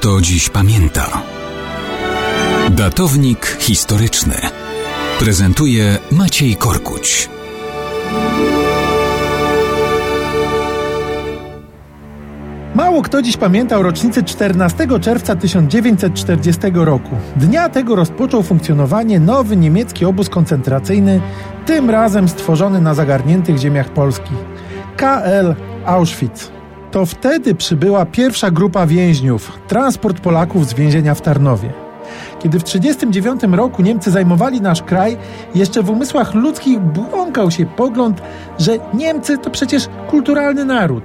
kto dziś pamięta. Datownik historyczny prezentuje Maciej Korkuć. Mało kto dziś pamiętał rocznicy 14 czerwca 1940 roku. Dnia tego rozpoczął funkcjonowanie nowy niemiecki obóz koncentracyjny, tym razem stworzony na zagarniętych ziemiach Polski. KL Auschwitz. To wtedy przybyła pierwsza grupa więźniów, transport Polaków z więzienia w Tarnowie. Kiedy w 1939 roku Niemcy zajmowali nasz kraj, jeszcze w umysłach ludzkich błąkał się pogląd, że Niemcy to przecież kulturalny naród.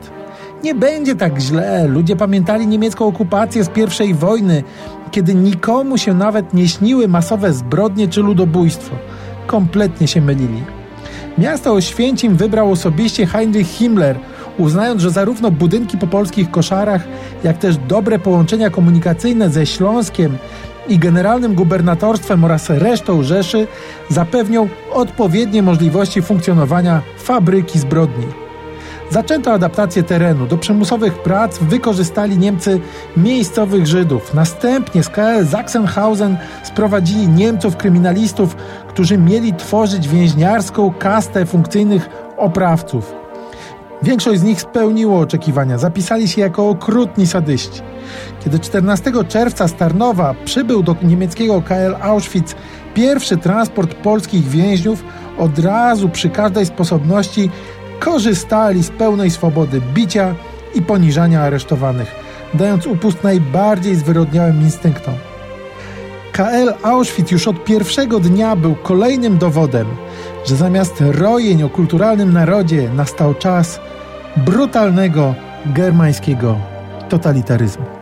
Nie będzie tak źle. Ludzie pamiętali niemiecką okupację z I wojny, kiedy nikomu się nawet nie śniły masowe zbrodnie czy ludobójstwo. Kompletnie się mylili. Miasto Oświęcim wybrał osobiście Heinrich Himmler, uznając, że zarówno budynki po polskich koszarach, jak też dobre połączenia komunikacyjne ze Śląskiem i generalnym gubernatorstwem oraz resztą Rzeszy zapewnią odpowiednie możliwości funkcjonowania fabryki zbrodni. Zaczęto adaptację terenu. Do przymusowych prac wykorzystali Niemcy miejscowych Żydów. Następnie z KL Sachsenhausen sprowadzili Niemców kryminalistów, którzy mieli tworzyć więźniarską kastę funkcyjnych oprawców. Większość z nich spełniło oczekiwania, zapisali się jako okrutni sadyści. Kiedy 14 czerwca z Tarnowa przybył do niemieckiego KL Auschwitz pierwszy transport polskich więźniów, od razu przy każdej sposobności korzystali z pełnej swobody bicia i poniżania aresztowanych, dając upust najbardziej zwyrodniałym instynktom. KL Auschwitz już od pierwszego dnia był kolejnym dowodem, że zamiast rojeń o kulturalnym narodzie nastał czas brutalnego germańskiego totalitaryzmu.